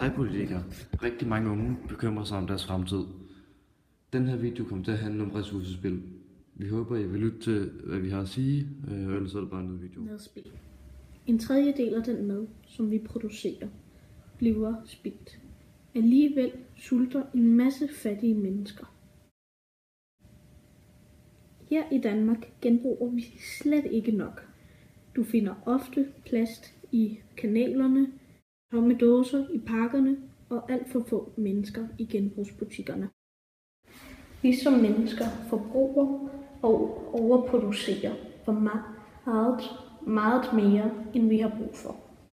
Hej politikere. Rigtig mange unge bekymrer sig om deres fremtid. Den her video kommer til at handle om ressourcespil. Vi håber, I vil lytte til, hvad vi har at sige, og ellers er det bare en video. Madspil. En tredjedel af den mad, som vi producerer, bliver spildt. Alligevel sulter en masse fattige mennesker. Her i Danmark genbruger vi slet ikke nok. Du finder ofte plast i kanalerne, tomme dåser i pakkerne og alt for få mennesker i genbrugsbutikkerne. Vi som mennesker forbruger og overproducerer for meget, meget mere, end vi har brug for.